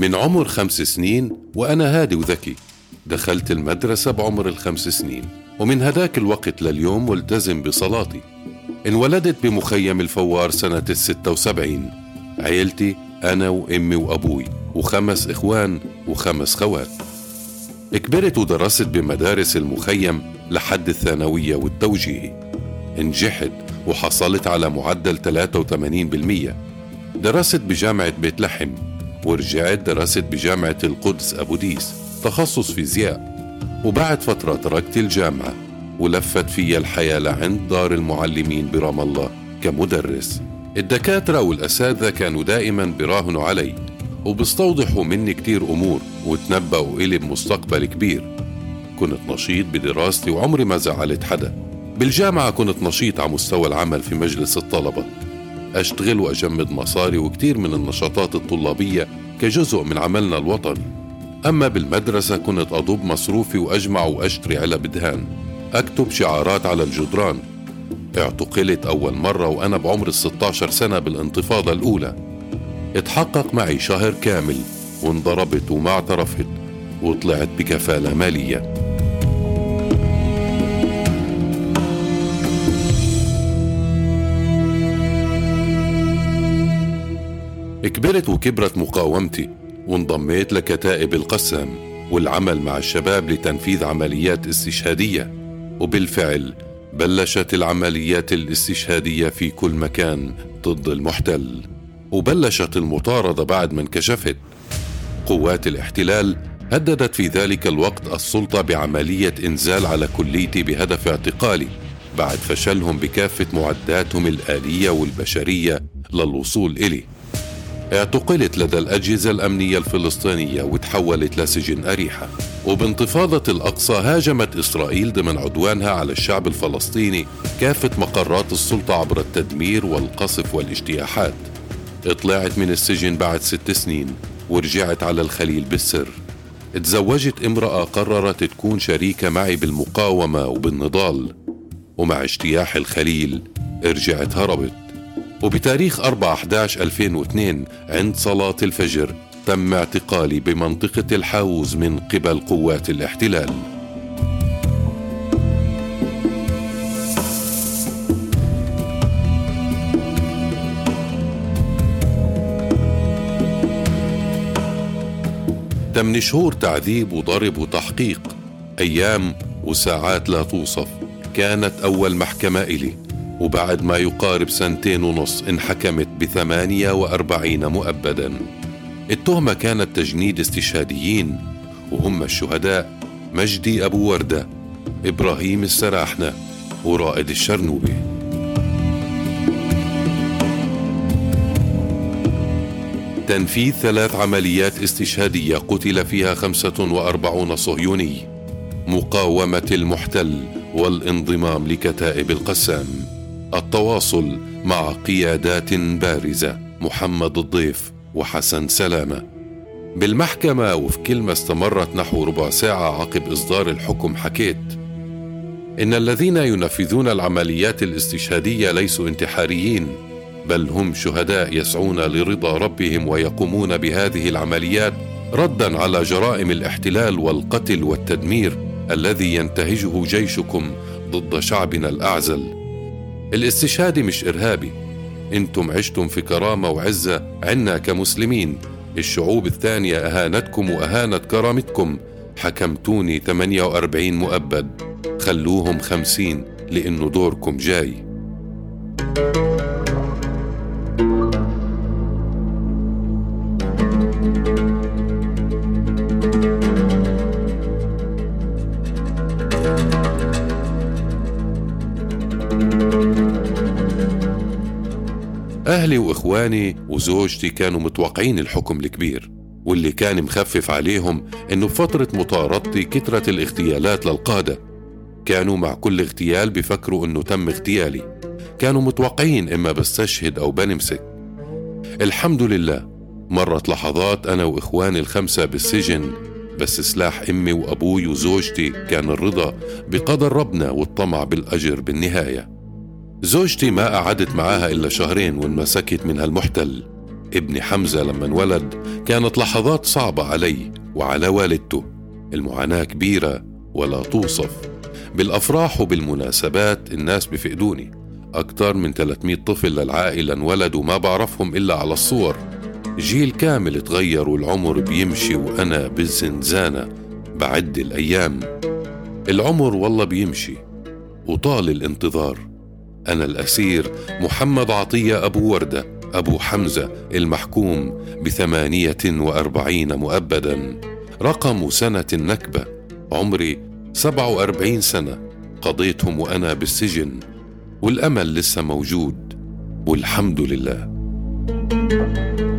من عمر خمس سنين وأنا هادي وذكي. دخلت المدرسة بعمر الخمس سنين ومن هداك الوقت لليوم ملتزم بصلاتي. انولدت بمخيم الفوار سنة الستة وسبعين. عيلتي أنا وأمي وأبوي وخمس إخوان وخمس خوات. كبرت ودرست بمدارس المخيم لحد الثانوية والتوجيهي نجحت وحصلت على معدل 83% درست بجامعة بيت لحم ورجعت درست بجامعة القدس أبو ديس تخصص فيزياء. وبعد فترة تركت الجامعة ولفت في الحياة لعند دار المعلمين برام الله كمدرس. الدكاترة والأساتذة كانوا دائما براهنوا علي وبيستوضحوا مني كتير أمور وتنبأوا إلي بمستقبل كبير. كنت نشيط بدراستي وعمري ما زعلت حدا. بالجامعة كنت نشيط على مستوى العمل في مجلس الطلبة. أشتغل وأجمد مصاري وكتير من النشاطات الطلابية كجزء من عملنا الوطني. أما بالمدرسة كنت أضب مصروفي وأجمع وأشتري علب دهان أكتب شعارات على الجدران. اعتقلت أول مرة وأنا بعمر الستاشر سنة بالانتفاضة الأولى. اتحقق معي شهر كامل وانضربت وما اعترفت وطلعت بكفالة مالية. كبرت وكبرت مقاومتي وانضميت لكتائب القسام والعمل مع الشباب لتنفيذ عمليات استشهادية وبالفعل بلشت العمليات الاستشهادية في كل مكان ضد المحتل وبلشت المطاردة بعد ما انكشفت. قوات الاحتلال هددت في ذلك الوقت السلطة بعملية إنزال على كليتي بهدف اعتقالي بعد فشلهم بكافة معداتهم الآلية والبشرية للوصول إلي. اعتقلت لدى الأجهزة الأمنية الفلسطينية وتحولت لسجن أريحة. وبانتفاضة الأقصى هاجمت إسرائيل ضمن عدوانها على الشعب الفلسطيني كافة مقرات السلطة عبر التدمير والقصف والاجتياحات. طلعت من السجن بعد ست سنين ورجعت على الخليل بالسر. تزوجت امرأة قررت تكون شريكة معي بالمقاومة وبالنضال. ومع اجتياح الخليل رجعت هربت. وبتاريخ 4 11 2002 عند صلاة الفجر تم اعتقالي بمنطقة الحاوز من قبل قوات الاحتلال. تمن شهور تعذيب وضرب وتحقيق أيام وساعات لا توصف كانت أول محكمة إلي. وبعد ما يقارب سنتين ونص انحكمت بثمانية وأربعين مؤبدا. التهمة كانت تجنيد استشهاديين وهم الشهداء مجدي أبو وردة إبراهيم السراحنة ورائد الشرنوبي. تنفيذ ثلاث عمليات استشهادية قتل فيها خمسة وأربعون صهيوني. مقاومة المحتل والانضمام لكتائب القسام. التواصل مع قيادات بارزة محمد الضيف وحسن سلامة. بالمحكمة وفي كلمة استمرت نحو ربع ساعة عقب إصدار الحكم حكيت إن الذين ينفذون العمليات الاستشهادية ليسوا انتحاريين بل هم شهداء يسعون لرضا ربهم ويقومون بهذه العمليات ردا على جرائم الاحتلال والقتل والتدمير الذي ينتهجه جيشكم ضد شعبنا الأعزل. الاستشهادي مش إرهابي. إنتم عشتم في كرامة وعزة عنا كمسلمين. الشعوب الثانية أهانتكم وأهانت كرامتكم. حكمتوني 48 مؤبد. خلوهم خمسين لأنه دوركم جاي. أهلي وإخواني وزوجتي كانوا متوقعين الحكم الكبير واللي كان مخفف عليهم إنه بفترة مطاردتي كثرت الاغتيالات للقادة. كانوا مع كل اغتيال بفكروا إنه تم اغتيالي. كانوا متوقعين إما بستشهد أو بنمسك. الحمد لله مرت لحظات أنا وإخواني الخمسة بالسجن بس سلاح أمي وأبوي وزوجتي كان الرضا بقدر ربنا والطمع بالأجر بالنهاية. زوجتي ما قعدت معاها إلا شهرين وانمسكت من هالمحتل ابني حمزة لما انولد كانت لحظات صعبة علي وعلى والدته. المعاناة كبيرة ولا توصف. بالأفراح وبالمناسبات الناس بفقدوني. أكثر من 300 طفل للعائلة انولدوا ما بعرفهم إلا على الصور. جيل كامل تغير والعمر بيمشي وأنا بالزنزانة بعد الأيام. العمر والله بيمشي وطال الانتظار. أنا الأسير محمد عطية أبو وردة أبو حمزة المحكوم بثمانية وأربعين مؤبدا. رقم سنة النكبة عمري سبعة وأربعين سنة. قضيتهم وأنا بالسجن والأمل لسه موجود والحمد لله. thank you